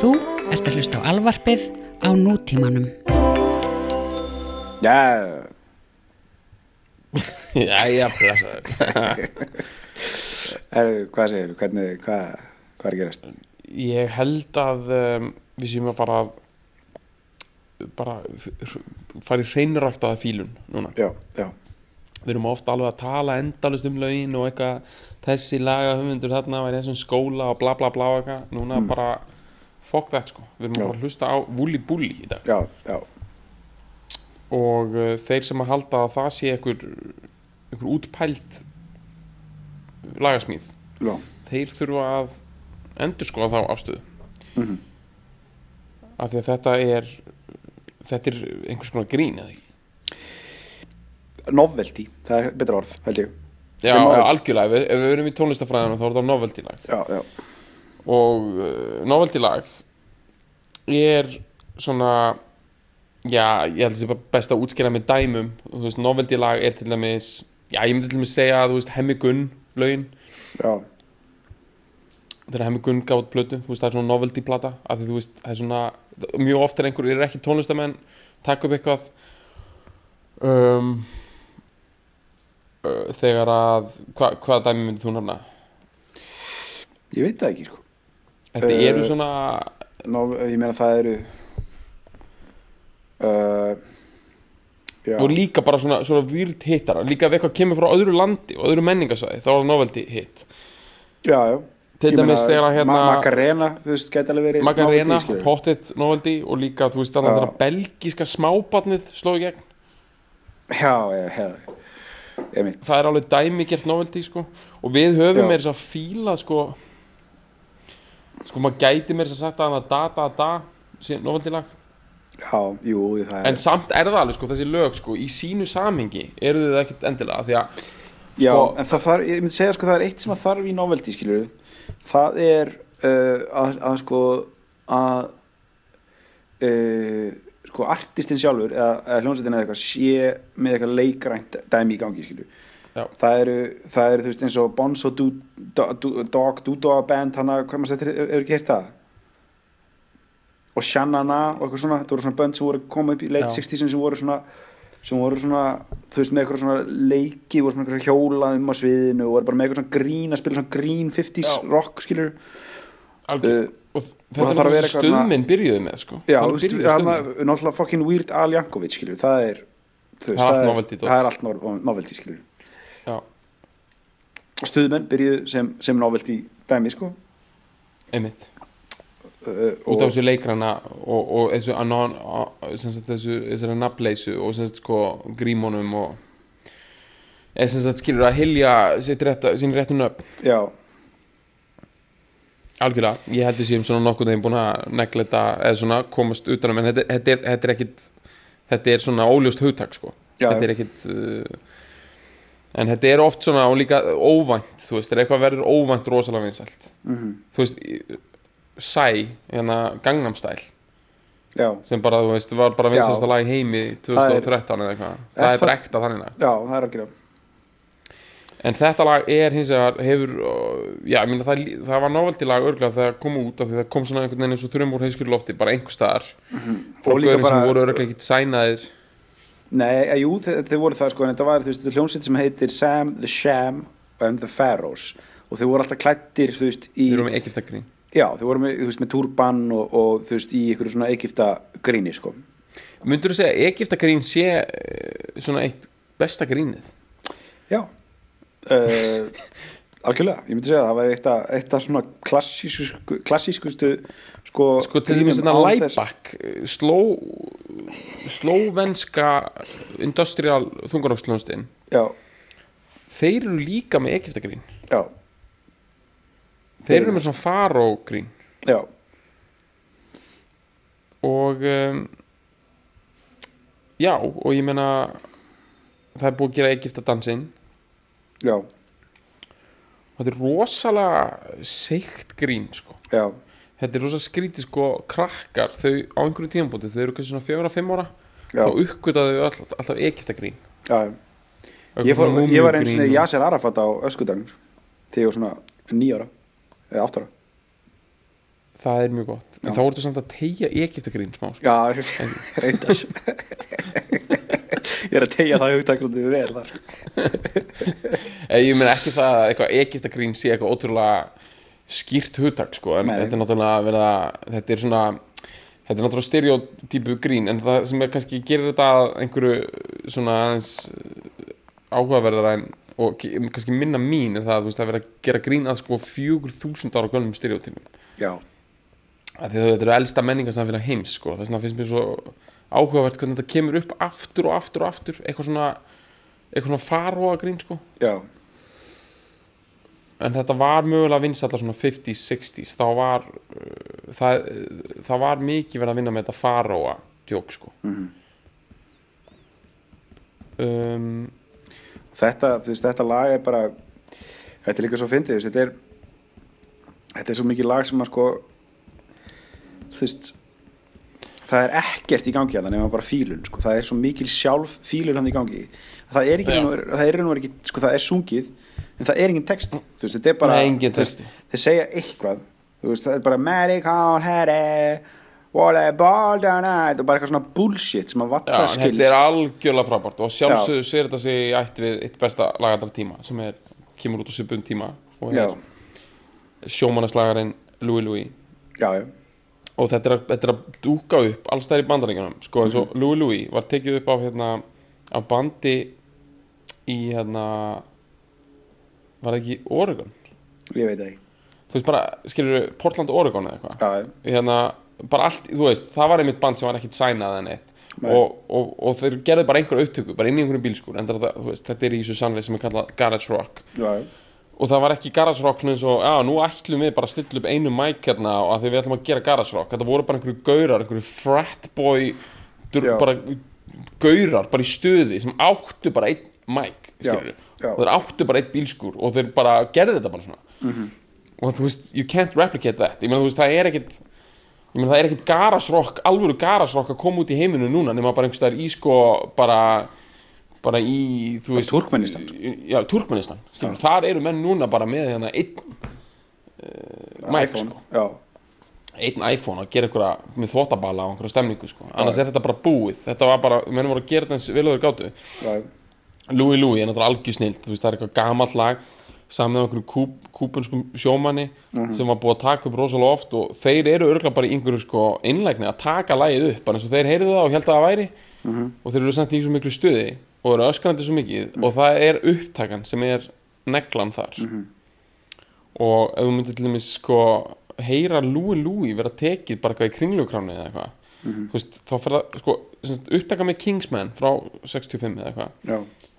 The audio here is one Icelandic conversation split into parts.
Þú ert að hlusta á alvarpið á nútímanum. Já, Jæja, blessaður er, hvað segir þú? Hvernig, hvað, hvað er gerast? Ég held að um, við séum að fara að bara fara í hreinræktaða fílun núna. Já, já, Við erum ofta alveg að tala endalust um lögin og eitthvað þessi laga höfundur þarna var í þessum skóla og bla bla bla og eitthvað. Núna bara fuck that sko. Við erum Já. að að hlusta á Wooly Bully í dag. já, já, Og uh, þeir sem að halda að það sé einhver, einhver útpælt lagasmíð já, þeir þurfa að endur skoða þá afstöðu Mhm. af því að þetta er þetta er einhvers konar grín eða ekki novelty, það er betra orð, held ég. já, algjörlega, ef, ef við erum í tónlistafræðinu þá er þetta novelty lag Já, já, og uh, novelty lag er svona já, ég held að það sé bara best að útskýra með dæmum þú veist, novelty lag er til dæmis já, ég myndi til dæmis segja þú veist, Hemmi Gunn lögin, já, þegar Hemmi Gunn gátt plötu, þú veist, það er svona novelty plata af því þú veist, það er svona mjög oft er einhver, er ekki tónlistamenn taka upp eitthvað um, uh, þegar að hva, hvaða dæmi myndið þú nefna? ég veit það ekki, sko. Þetta Uh, eru svona Nó, ég meina það eru, uh, og líka bara svona, svona výrt hittara líka ef eitthvað kemur frá öðru landi og öðru menningasvæði þá er það novelty hit. Já, já. til dæmis þegar hérna Ma Macarena, þú veist, gæti alveg verið skilur. pottet novelty og líka þú veist þannig að það belgíska smábarnið sló í gegn. Já, já, já, það er alveg dæmigert novelty sko. Og við höfum meira þess að fíla sko sko maður gæti meira þess að setja hana da da da sé novelty lag Já, jú, það er, en samt er það alveg sko þessi lög sko í sínu samhengi eru þið ekkert endilega því að já, sko- en það þarf, ég myndi segja, sko, það er eitt sem að þarf í novelty, skilur það er uh, að, að, sko, að, uh, sko, artistinn sjálfur, eða, eða hljónsettin eða eitthvað, sé með eitthvað leikrænt dæmi í gangi, skilur Já. það eru, það eru, þú veist, eins og Bonzo Do, Do, Do, Dog, Dudo Band, hann að, hvað maður settir, hefur ekki heyrt það? og Shannana og eitthvað svona, þetta voru svona bönd sem voru koma upp í late Já. 60s sem voru svona sem voru svona, þú veist, með eitthvað svona leiki, voru svona eitthvað hjólað um á sviðinu og voru bara með eitthvað svona grín að spila svona grín 50s Já. rock, skilur algjör, uh, og þetta er það eitthvað stuðminn byrjuði með sko já, þú veist, það er náttúrulega fucking Weird Al Jankovic, skilur, það er þú veist, Það er allt novelty er skilur stuðmenn byrjuðu sem, sem novelty dæmi, sko. Einmitt. Uh, út af þessu leikrana og, og þessu, anon, þessari nafnleysu og sagt, sko, grímonum og eða skilur að hilja sín réttu nöfn. Já, algjörlega, ég held að séum svona nokkuð þeim búin að negla þetta eða svona komast utanum en þetta, þetta, er, þetta er ekkit þetta er svona óljóst hugtak sko. Já, þetta er ekkit uh, en þetta er oft svona og líka óvænt, þú veist, er eitthvað verður óvænt rosalega vinsælt. Mhm, þú veist, Sæ, hérna Gangnam Style. Já, sem bara, þú veist, var bara Já. vinsasta lag í heimi 2013 eða eitthvað. Það Er það- bara ekta þannig lag. Já, það er að gera. En þetta lag er hins vegar hefur, já, ég meina það, það var novelty lag örglega þegar það kom út af því það kom svona einhvern veginn eins og þurrum úr heiskjölu lofti bara einhver staðar. Frá Og líka gaurin sem voru örglega ekki sænaðir Nei, að, jú, þau, þau voru það sko en þetta var, þú veist, þetta er hljómsveit sem heitir Sam, The Sham and the Pharaohs. Og þau voru alltaf klættir, þú veist, í þeir eru með Egiptakrín já, þau voru með, þú veist, með turban og, og þú veist, í ykkur svona Egipta gríni, sko. Myndur þú segja að Egiptakrín sé uh, svona eitt besta grínið? Já. Uh, algjörlega, ég myndi segja að það var eitt af, svona klassísku, klassískustu sko, sko til dæmis þetta án þess- Læbak sló slóvenska industrial þungaróksljónstinn Já, þeir eru líka með Egiptakrín já, þeir eru með svona farógrín já. Og um, já, og ég meina það er búið að gera Egiptadansinn Já, og þetta er rosalega seikt grín sko. já, þetta er rosalega skrítið sko krakkar, þau á einhverju tímabóti þau eru kannski svona fjóra, fimm ára já, þá uppgötaðu þau all, alltaf Egiptagrín já. Ég, fór, ég var einu sinni Yasser Arafat á öskudagnum þegar ég var svona nýjára eða áttara það er mjög gott en Já. þá ertu samt að tegja ekistakrín smá sko. Já, reyndar Ég er að tegja það hugtaklundu vel þar Eh, ég meina ekki það að ekistakrín sé eitthvað ótrúlega skýrt hugtak sko, en Nei. þetta er náttúrulega verið að þetta er svona þetta er náttúrulega stereotypu grín en það sem er kannski gerir þetta að einhverju svona aðeins áhugaverðara en og kannski minna mín er það að þú veist að vera að gera grín að sko fjögur þúsund ára gönnum stereotypum Já, þetta eru elsta menningarsamfélag heims sko. þess vegna finnst mér svo áhugavert hvernig þetta kemur upp aftur og aftur og aftur eitthvað svona eitthvað svona farhóa grín sko. já, en þetta var mögulega vinsalla svona 50s, 60s þá var uh, það, uh, það var mikið verið að vinna með þetta farhóa djók sko. um, þetta, veist, þetta lag er bara Þetta er líka svo fyndið, þetta er Þetta er svo mikið lag sem að sko Þú veist Það er ekkert í gangi að það nema bara fílun sko. það er svo mikil sjálf fílun hann í gangi það er ekki, Já. nú, það er, nú ekki sko, það er sungið en það er engin texti. Þú veist, þetta er bara Nei, veist, þeir segja eitthvað. Þú veist, það er bara medical headache volleyball down night og bara eitthvað svona bullshit sem að valla skilst þetta er algjörlega frábært og sjálfsögðu sér þetta sig í ætt við eitt besta lagandar tíma sem er, kemur út á svipun tíma og er sjómannaslagarinn Louis Louis. Já, já, og þetta er, þetta er að dúka upp alls þær í bandaríkjunum. Sko eins og Louis Louis var tekið upp af hérna af bandi í hérna var það ekki Oregon? Ég veit það ekki. Þú veist bara, skilur Portland Oregon eða eitthvað? Hérna, bara allt, þú veist, það var einmitt band sem var ekkit sænað en eitt og, og, og þeir gerðu bara einhverju upptöku bara inn í einhverju bílskúr en þú veist, þetta er í þessu sannleik sem er kallað garage rock. Já, og það var ekki garage rock svona eins og já, nú ætlum við bara að stilla upp einu mic hérna og að því við ætlum að gera garage rock. Þetta voru bara einhverju gaurar, einhverju frat boy dur, bara gaurar, bara í stuði sem áttu bara einn mic Já, skilurðu. Já. og þeir áttu bara einn bílskúr og þeir bara gerðu þetta bara svona. Mhm. og þú veist, you can't replicate that. Ég meina, þú veist, það er ekkit ég meina, það er ekkit garage rock, alvöru garage rock að koma út í heiminu núna nema bara einhvers staðar í sko bara bara í, þú veist Túrkmenistan. já, Turkmenistan, skilur, þar eru menn núna bara með hérna einn uh, mic, iPhone, sko, já, einn iPhone að gera einhverja með þvótabala og einhverja stemningu, sko. Annars er þetta bara búið, þetta var bara, menn voru að gera þetta eins vel og þeir gátu já, Louis Louis er náttúrulega algjör snilt það er eitthvað gamalt lag saman með einhverju kúp, kúpunskum sjómanni sem var búið að taka upp rosalega oft og þeir eru örgulega bara í einhverju sko innlægni að taka lagið upp, bara eins og þeir heyrðu það og held að það væri. Og þeir eru samt í svo miklu stuði og eru öskrandi svo mikið og það er upptakan sem er neglan þar. Og ef þú myndir til dæmis sko heyra Louis Louis vera tekið bara eitthvað í kringlugráni eða eitthvað veist, þá fer það sko upptaka með Kingsman frá 65 eða eitthvað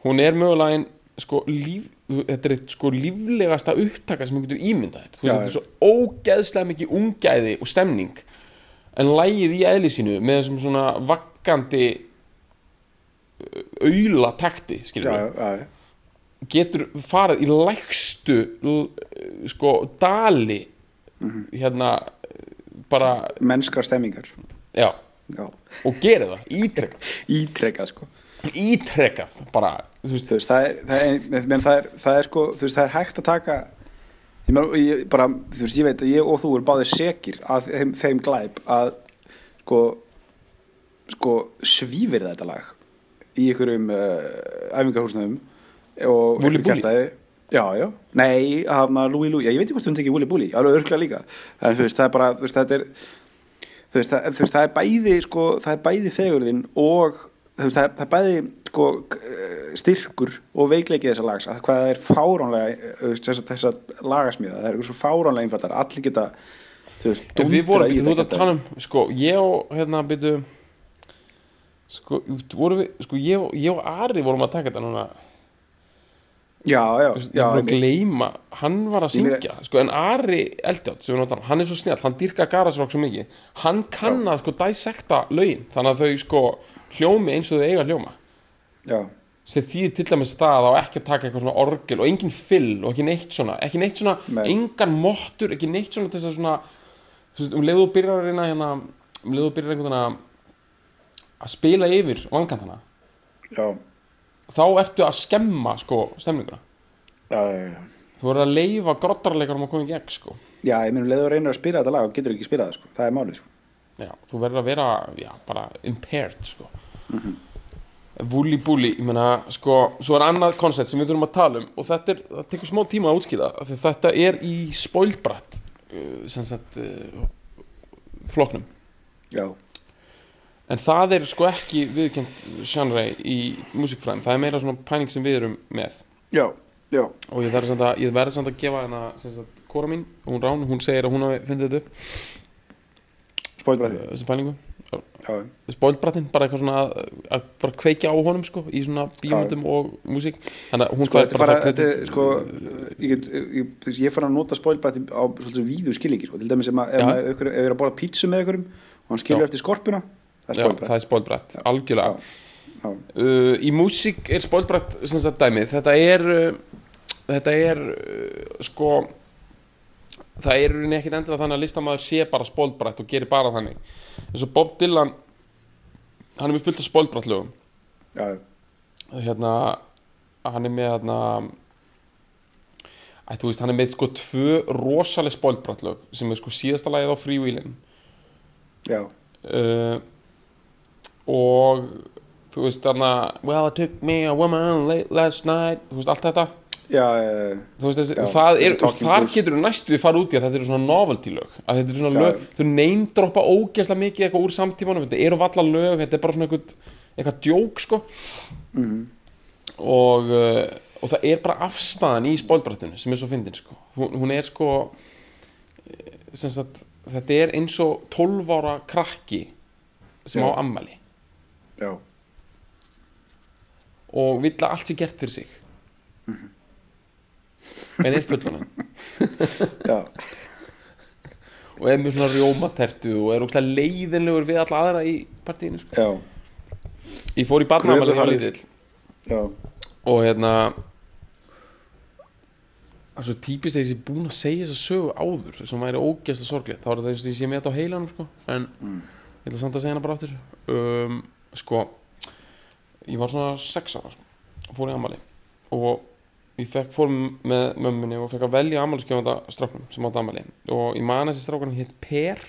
hún er mögulega ein sko, líf, þetta er eitt sko líflegasta upptaka sem hún getur ímyndað þér. Þú veist, þetta er svo ógeðslega mikið ungæði og stemning en lægið í eðli sínu með þessum svona vakkandi auðla takti getur farið í lægstu sko dali Mhm. hérna bara, mennskar stemmingar já. Já, og gerir það, ítrekkað ítrekka sko ítrekkað, bara, þú veist. Þú veist, það er, það er, menn, það er, það er sko, þú veist, það er hægt að taka ég, meina, ég bara, þú veist, ég veit að ég og þú er báðir sekir að þeim, þeim glæp að sko, sko svífir þetta lag í einhverjum uh, æfingarhúsnaðum og einhverju kjaftaði. já, já, nei, hafna Louis Louis, já, ég veit ekki hvort hún tekið Wooly Bully, alveg örglega líka. En þú veist, það er bara, þú veist, er þú það, þú er bæði sko, það er bæði fegurðin og þú það það bæði sko, k- styrkur og veikleikið þessa lags að hvað það er fáránlega þú veist, þessa, lagasmíða, það er svo fáránlega einfaldar, allir geta þú veist, dúndrað í að þetta. tala um sko, ég og, hérna, byrju sko, vorum við sko, ég, ég og Ari vorum að taka þetta núna já, já, ég já, er að einmitt. gleyma, hann var að Ég syngja sko, en Ari Eldjátt, við notum hann er svo snjall, hann dyrka garasrock svo mikið hann kann að sko dæsekta lögin þannig að þau sko hljómi eins og þau eiga hljóma já, sem því til dæmis það á ekki að taka eitthvað svona orgel og engin fill og ekki neitt svona ekki neitt svona, Nei. engan mottur ekki neitt svona til þess að svona þú veist, um leiðu og byrjar að reyna hérna, um leiðu og byrjar einhvern veginn að að spila yfir vankantana já, þá ertu að skemma sko stemninguna já, já, já. þú verður að leifa grottarleikarum að koma í gegn sko Já, ég meina, leður að reyna að spila þetta lag og getur ekki spilað það, sko. Það er málið, sko. Já, þú verður að vera, já, bara impaired, sko. Mm Vúli búli, ég meina, sko, svo er annað koncept sem við þurfum að tala um og þetta er, það tekur smá tíma að því þetta er í spoilbratt, uh, sem sagt, uh, floknum. Já, En það er sko ekki viðkjönd genre í músikfræðin, það er meira svona pæning sem við erum með. já, já. Og ég verður samt að, ég verður samt að gefa hana, sem sagt, kóra mín, hún Rán, hún segir að hún hafi fundið þetta upp, Spóilbræði. uh, þessi pælingu. Já, spoilbrattin, bara eitthvað svona að, að bara kveikja á honum sko í svona bíómyndum og músík. Þannig að hún sko, fær bara það þetta, sko, ég, ég, veist, ég fara að nota spóilbræði á svolítið víðu skilíki, sko. Til dæmis sem að, ef, Já. maður- ég er að borða pítsu með einhverjum og hann skilur Já. eftir skorpuna, það er Já, spoilbratt, algjörlega. Já. uh, í músík er spoilbratt sem sagt dæmið, þetta er uh, þetta er uh, sko það er rauninni ekkit endilega þannig að listamaður sé bara spoilbratt og gerir bara þannig. Eins og Bob Dylan hann er með fullt af spoilbratt lögum. Já, hérna hann er með hérna Æ, þú veist, hann er með sko tvö rosaleg spoilbrattlög sem er sko síðasta lagið á Freewheelin. Já, uh, og þú veist þarna Well, I took me a woman late last night þú veist, allt þetta já, þú veist, þessi, Já, það er, þar getur þú næstu við fara út í að þetta eru svona novelty lög. Að þetta eru svona Já. lög, þau neymdroppa ógeðslega mikið eitthvað úr samtímanum, þetta eru valla lög þetta er bara svona eitthvað, eitthvað djók sko. Mhm. og, uh, og það er bara afstæðan í spólbrættinu sem er svo fyndin sko. hún, hún er sko eh, sem sagt, þetta er eins og 12 ára krakki sem á ammæli já, og vill að allt sé gert fyrir sig en er fullunan já, og er með svona rjómatertu og er ógæslega leiðinlegur við alla aðra í partíinu sko. ég fór í var Kröfuharður. lítill. Og hérna það er svo típist að ég sé búin að segja þessa sögu áður sem væri ógeðslega sorglegt. Þá er það eins og ég sé með þetta á heilanum sko. en ég ætla samt að segja hana bara aftur. Um, sko ég var svona sex ára sko, og fór í ammali og ég fekk, fór með mömmunni og fekk að velja ammaliskefanda stráknum sem átti ammali og ég man þessi strákan hétt Per.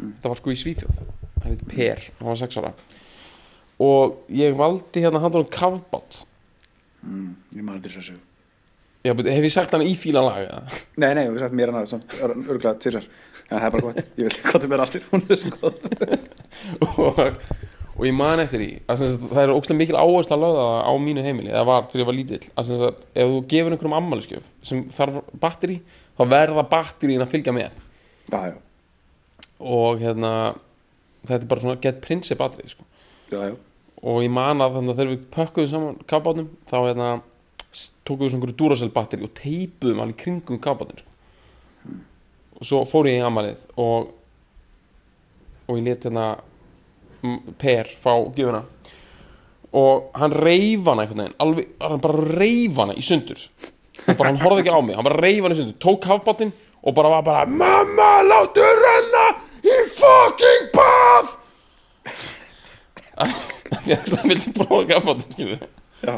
Þetta var sko í Svíþjóð. Hann hétt Per, hann var sex ára. Og ég valdi hérna hann um kafbát. Mm, ég maður til þess að segja Já, hef ég sagt hann í fíla lag eða? Nei, nei, við sagt mér hann örgulega tvisar Já, það er bara gott, ég vil gott um mér aftur Hún er svo góð og, og ég man eftir því að það er ógstlega mikil áherslu að lögða á mínu heimili eða var þegar ég var lítill að ef þú gefur einhverjum ammæliskjöf sem þarf batteri þá verða batterín að fylgja með Já, já, og hérna þetta er bara svona get prinsip atrið sko. og ég man að þannig að þegar við pökkuðum saman kafbátnum þá hérna tókum við svona einhverju Duracell batteri og teipuðum alveg kringum kafbátinn sko. og svo fór ég í amalið og og ég let hérna Per fá gjöfuna og hann reif hana einhvern veginn alveg, hann bara reif hana í sundur. Og bara hann horfði ekki á mig hann bara reif hana í sundur, tók kafbátinn og bara var bara mamma láttu renna í fucking að það vildi prófa kafbátinn skilur Já,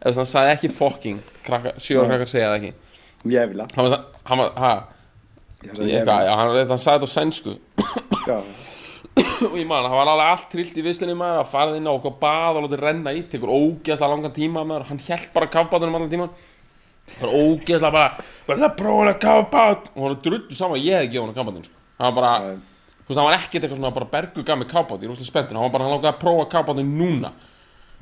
ef hann sagði ekki fucking sjóra krakkar segja það ekki. Ég vil að hann var, hann var, ha? Ég vil já, hann, hann sagði þetta á sænsku. Já, og ég man, hann var alveg allt trillt í vislunni maður að fara inn á okkur bað og látið renna í tekur ógeðslega langan tíma maður. Hann held bara kafbátunum allan tíma bara ógeðslega bara verða að prófa hana kafbát? Og hann drullu saman að ég hefði gefið hann kafbátun sko. hann var bara, þú veist, hann var ekkert eitthvað svona bara bergu gaf mig kafbát, ég er úrslega spenntur. Hann var bara, hann langaði að prófa kafbátun núna.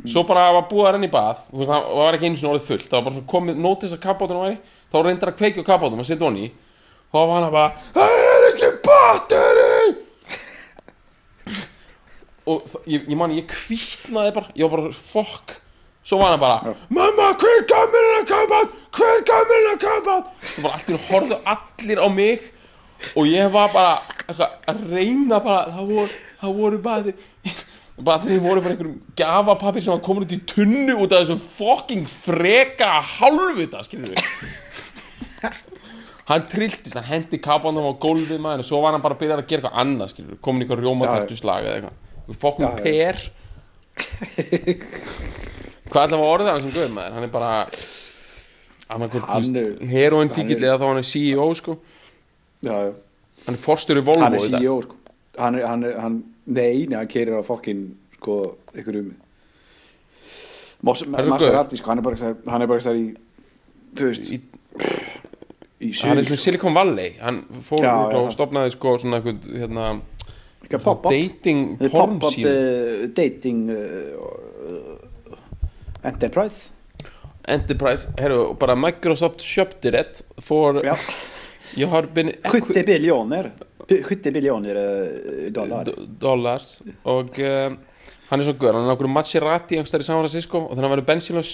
Svo bara var búið að renna í bað þú veist, það var ekki einu sinni orðið fullt það var bara svona komið nótis að kafbátunum væri þá reyndar að kveikja á kafbátunum að setja honni í. Þá var hann að bara, það er ekki batteri og ég, ég man, ég kvítnaði bara ég var bara, fokk. Svo var hann bara, mamma, hver gaf mér hennar kafbát hver gaf mér hennar kafbát og bara allir horfðu allir á mig og ég var bara eitthvað, að reyna bara það voru, það voru bara Batterið voru bara einhverjum gafapapir sem var komin út í tunnu út af þessum fucking freka hálfvita, skilur við Hann trilltist, hann hendi kapanum á gólfið maður og svo var hann bara að byrja að gera eitthvað annað, skilur við komin í eitthvað rjómatertu slag eða eitthvað Já. per Hvað ætla að orðið hann sem guður maður? Hann er bara annarkvort, Hann þú er- veist, heroin hann fíkill eða þá hann er CEO sko já, já hann er forstöru Volvo hann er í. CEO sko hann er, hann er, hann, nei, nei, hann keirir á fokkin sko, er svo Maserati sko, hann er bara hann er bara þar í þú veist, Í- í hann er svona Silicon Valley hann fór og stopnaði sko svona eitthvað hérna. Dating porn síðu uh, dating uh, uh, enterprise. Enterprise, herru, bara Microsoft köpti det for ja. jag har been 70 biljoner. 70 biljoner dollar. Dollars. Og uh, hann er svo guður, hann er okkur Maserati í San Francisco og þannig að hann verður bensinlaus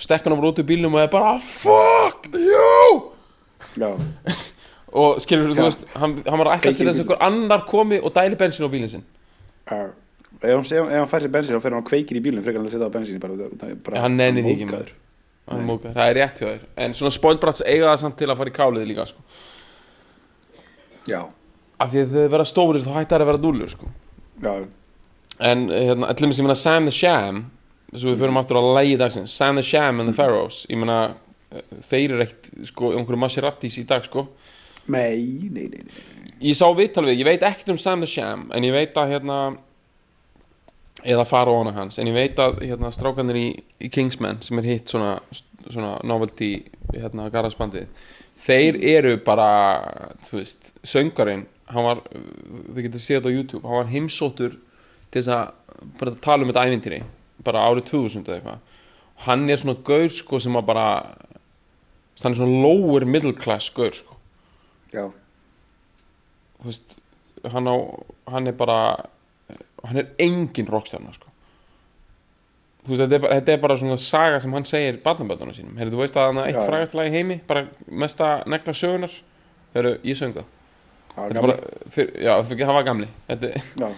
stekkan á bara út úr bílnum og er bara fuck you! Já, og skilur þú veist, hann, hann var ætlast til þess að einhver annar komi og dæli bensin á bílinn sinn. Já. Ef hann, ef, hann fær sér bensin þá fer hann kveikir í bílum frekar hann að setja á bensin bara, bara, bara hann nenni því ekki maður. Hann mókar. það er rétt hjá þér. En svona spoilbrats eiga það samt til að fara í kálið líka sko. Já, af því að þegar þið verða stórir þá hættar að vera dúllur sko. já, en hérna, allir mér sem ég meina Sam the Sham svo við förum aftur á lægi dagsins. Sam the Sham and the Pharaohs. Ég meina eh, þeir eru ekkert sko, einhverju Maseratis í dag sko nei, nei, nei, nei. ég sá viðtal við, ég veit ekkert um Sam the Sham en ég veit að hérna eða faraóna hans, en ég veit að hérna strákanir í, í Kingsman sem er hitt svona, svona novelty hérna garðarsbandið þeir eru bara, þú veist söngarinn, hann var þið getur séð þetta á YouTube, hann var heimsóttur til þess að bara tala um þetta ævintýri, bara árið 2000 eða eitthvað hann er svona gaur sko sem að bara hann er svona lower middle class gaur sko Já, þú veist, hann á hann er bara hann er engin rockstjarna sko. þú veist, þetta er, bara, þetta er bara svona saga sem hann segir barnaböndunum sínum. Heyrðu, þú veist að hann er eitt Já. frægast lag í heimi? Bara mesta negla sögunar Heyrðu, ég söng það. Það var gaman bara, fyr, já, hann var gamli. Þetta,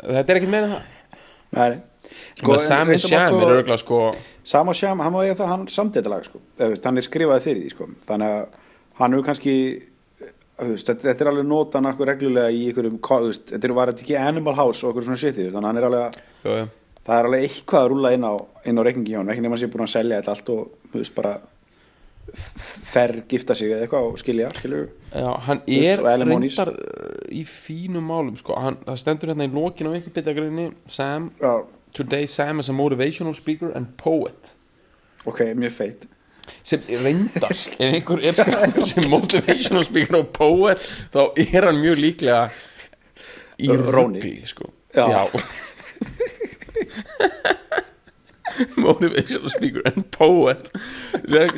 þetta er ekkert meina það. Nei, nei sko, en Sam veistu Sham hvað, er örgulega sko Sam og Sham, hann má eiga það, hann samt þetta lag sko. Hann er skrifaði fyrir því sko. þannig að hann hefur kannski veist, þetta, er alveg notan akkur reglulega í þú veist, þetta er var þetta ekki Animal House og okkur svona shit í því, þannig að hann er alveg já, já. það er alveg eitthvað að rúla inn á, inn á reikningi hjá hann, ekki nema að sé búin að selja þetta allt og þú veist bara fer gifta sig eða eitthvað og skilja, skilju Já, hann er reyndar uh, í fínum málum sko. hann, það stendur hérna í lokin á einhver bitagrinni Sam, Já, today Sam is a motivational speaker and poet. Ok, mjög feit sem reyndar ef einhver er skræður sem motivational speaker og poet þá er hann mjög líklega í Róni. sko. Já. motivational speaker and poet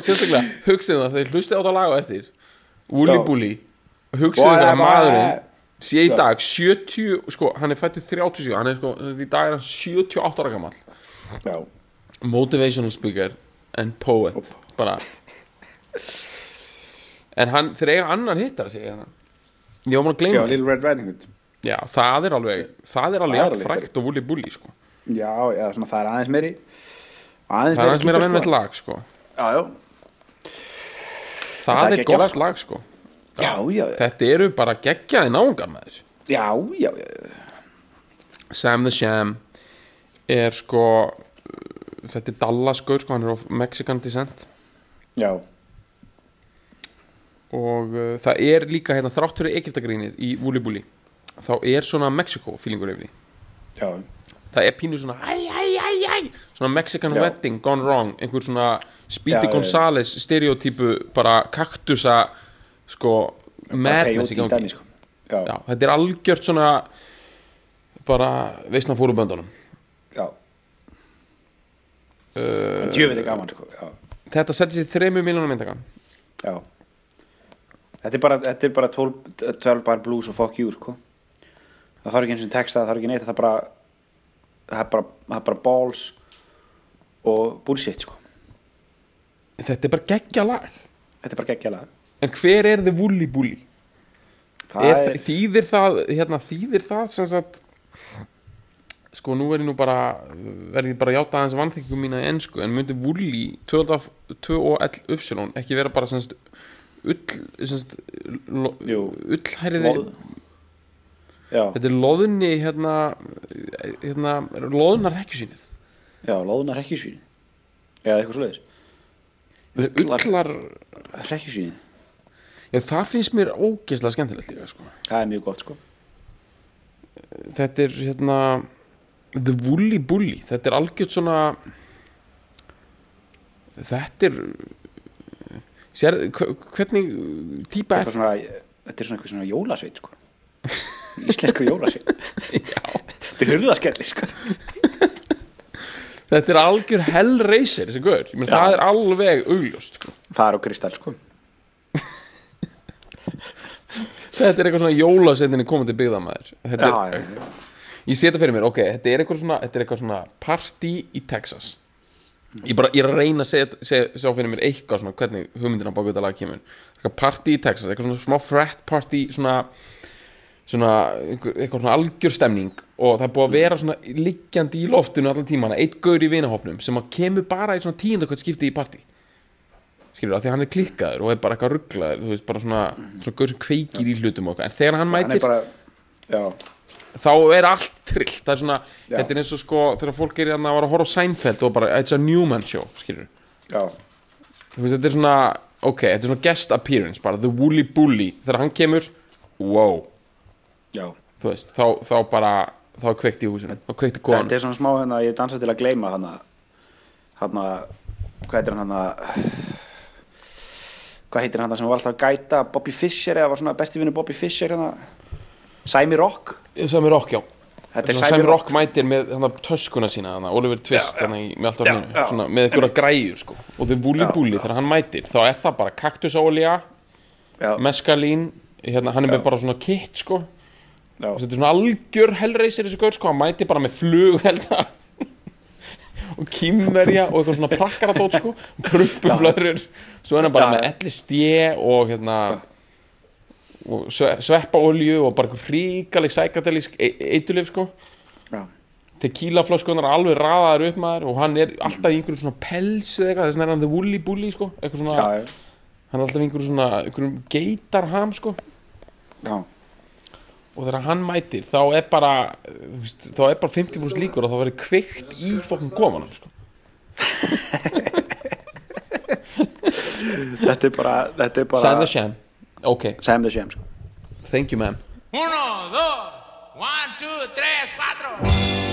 sérstaklega hugsið það þegar hlusti á það laga eftir Woolly Já. Bully hugsið það að maðurinn sé í Já. dag 70 sko, hann er fættur 37 hann er sko, í dag er hann 78 ára gammal Já, motivational speaker and poet bara en hann, þeir eiga annan hittar segja hann. Ég var maður að já, gleyma því. Little Red Riding Hood. Já, það er alveg það er alveg frækt og Woolly Bully sko. Já, já, svona það er aðeins meiri aðeins það er aðeins meira skipur, vennvett lag sko. Já, já, það, það er gott lag, lag sko. já, já, þetta eru bara geggjaði náungar með þér já, já, já. Sam the Sham er sko þetta er Dallas gaur sko, hann er of Mexican descent já. og uh, það er líka hérna, þrátt fyrir Egyptagrínið í Bully þá er svona Mexico feelingur yfir því já. það er pínu svona æ, æ, æ, æ, svona Mexican Já. wedding gone wrong einhver svona Speedy. Gonzales stereotypu bara kaktusa sko Peyote gangi sko. Já, Já, þetta er algjört svona bara veistna fóruböndunum já. uh, Djöfitt er gaman, sko. Já, þetta setti sér þremur miljónum myndaka já. Þetta er bara, þetta er bara 12, 12 bar blues og fuck you, sko. Það þarf ekki eins og texta, það þarf ekki neitt, það er bara, það er bara, það er bara balls og bullshit, sko. þetta er bara geggja lag Þetta er bara geggjalega. en hver er þið? Það er, er, þýðir það hérna, þýðir það sem sagt sko nú er ég nú bara verð ég bara að játa aðeins vanþykku mína í ennsku en myndi Woolly 2 og L uppsilón ekki vera bara sem sagt ull sem sagt lo- Jú. ullhæriði já, þetta er loðni hérna hérna loðnar rekkjusýnið já, loðunar svín. Já, eitthvað svoleiðis. ullar, hrekkjusvíni já það finnst mér ógeðslega skemmtilegt líka sko. það er mjög gott sko þetta er hérna The Woolly Bully þetta er algjört svona þetta er sér, hv- hvernig Þetta er svona, þetta er svona eitthvað svona jólasveit sko. Íslensku jólasveit. Þetta er hurðaskelli sko. Þetta er algjör Já. það er alveg augljóst sko. það er á kristall sko. Þetta er eitthvað svona jólasveitinni komandi byggðamæður þetta já, er, já, já. Ég sé þetta fyrir mér, ok, þetta er eitthvað svona þetta er eitthvað svona party í Texas. Ég bara, ég er að reyna að segja, segja, segja fyrir mér eitthvað svona hvernig hugmyndina baka þetta lag kemur. Eitthvað party í Texas, eitthvað svona smá frat party svona svona, eitthvað svona algjör stemning. Og það er búið að vera svona liggjandi í loftinu allan tímana, eitt gaur í vinahopnum sem að kemur bara í svona tíundakvæmt skipti í party. Skilur það, því hann er klikkaður og er bara eitthvað rugglaður, þú veist, bara svona svona gaur sem kveikir í hlutum og eitthvað, en þegar hann mætir já, þá er allt trillt það er svona, Já. þetta er eins og sko þegar fólk er hérna að vara að horfa á Seinfeld og bara it's a Newman show, skilur já, þú veist, þetta er svona, ok, þetta er svona guest appearance, bara the woolly bully. Þegar hann kemur, wow. Já. Þú veist, þá, þá bara þá er kveikt í húsinu, þá kveikt í þetta er svona smá hérna, ég dansa til að gleyma hann hann hvað heitir hann hann hvað heitir hann sem var alltaf að gæta? Bobby Fischer eða var svona besti vinnu Bobby Fischer hérna Sæmi Rock? Sæmi Rock, já. Þetta er Svona Sæmi Rock. Mætir með hana, töskuna sína hana, Oliver Twist Já, já. hana, í, með alltaf svona, með einhverja græjur sko. og Já, bully, já. þegar hann mætir þá er það bara kaktusólja, meskalín hérna, hann er með bara svona kitt sko. Þetta er svona algjör hellreisir þessi gaur sko, hann mæti bara með flughelda og kýmverja og eitthvað svona prakkaradót sko prumpublöður svo er hann bara Já, með já. LSD og hérna og sve- sveppaolju og bara fríkaleg sækadelísk eitulif sko. Já, tequila flöskunar alveg raðaður upp maður og hann er alltaf í einhverjum svona pels eða eitthvað, þess vegna er hann the woolly bully sko eitthvað svona, hann er alltaf í einhverjum svona einhverjum geitarham sko. Já. og þegar hann mætir þá er bara veist, þá er bara 50% líkur að það verður kveikt í fokkin komanum sko. þetta er bara þetta er bara ok, Sam the Sham sko. thank you ma'am Uno, dos, one, two, tres, cuatro.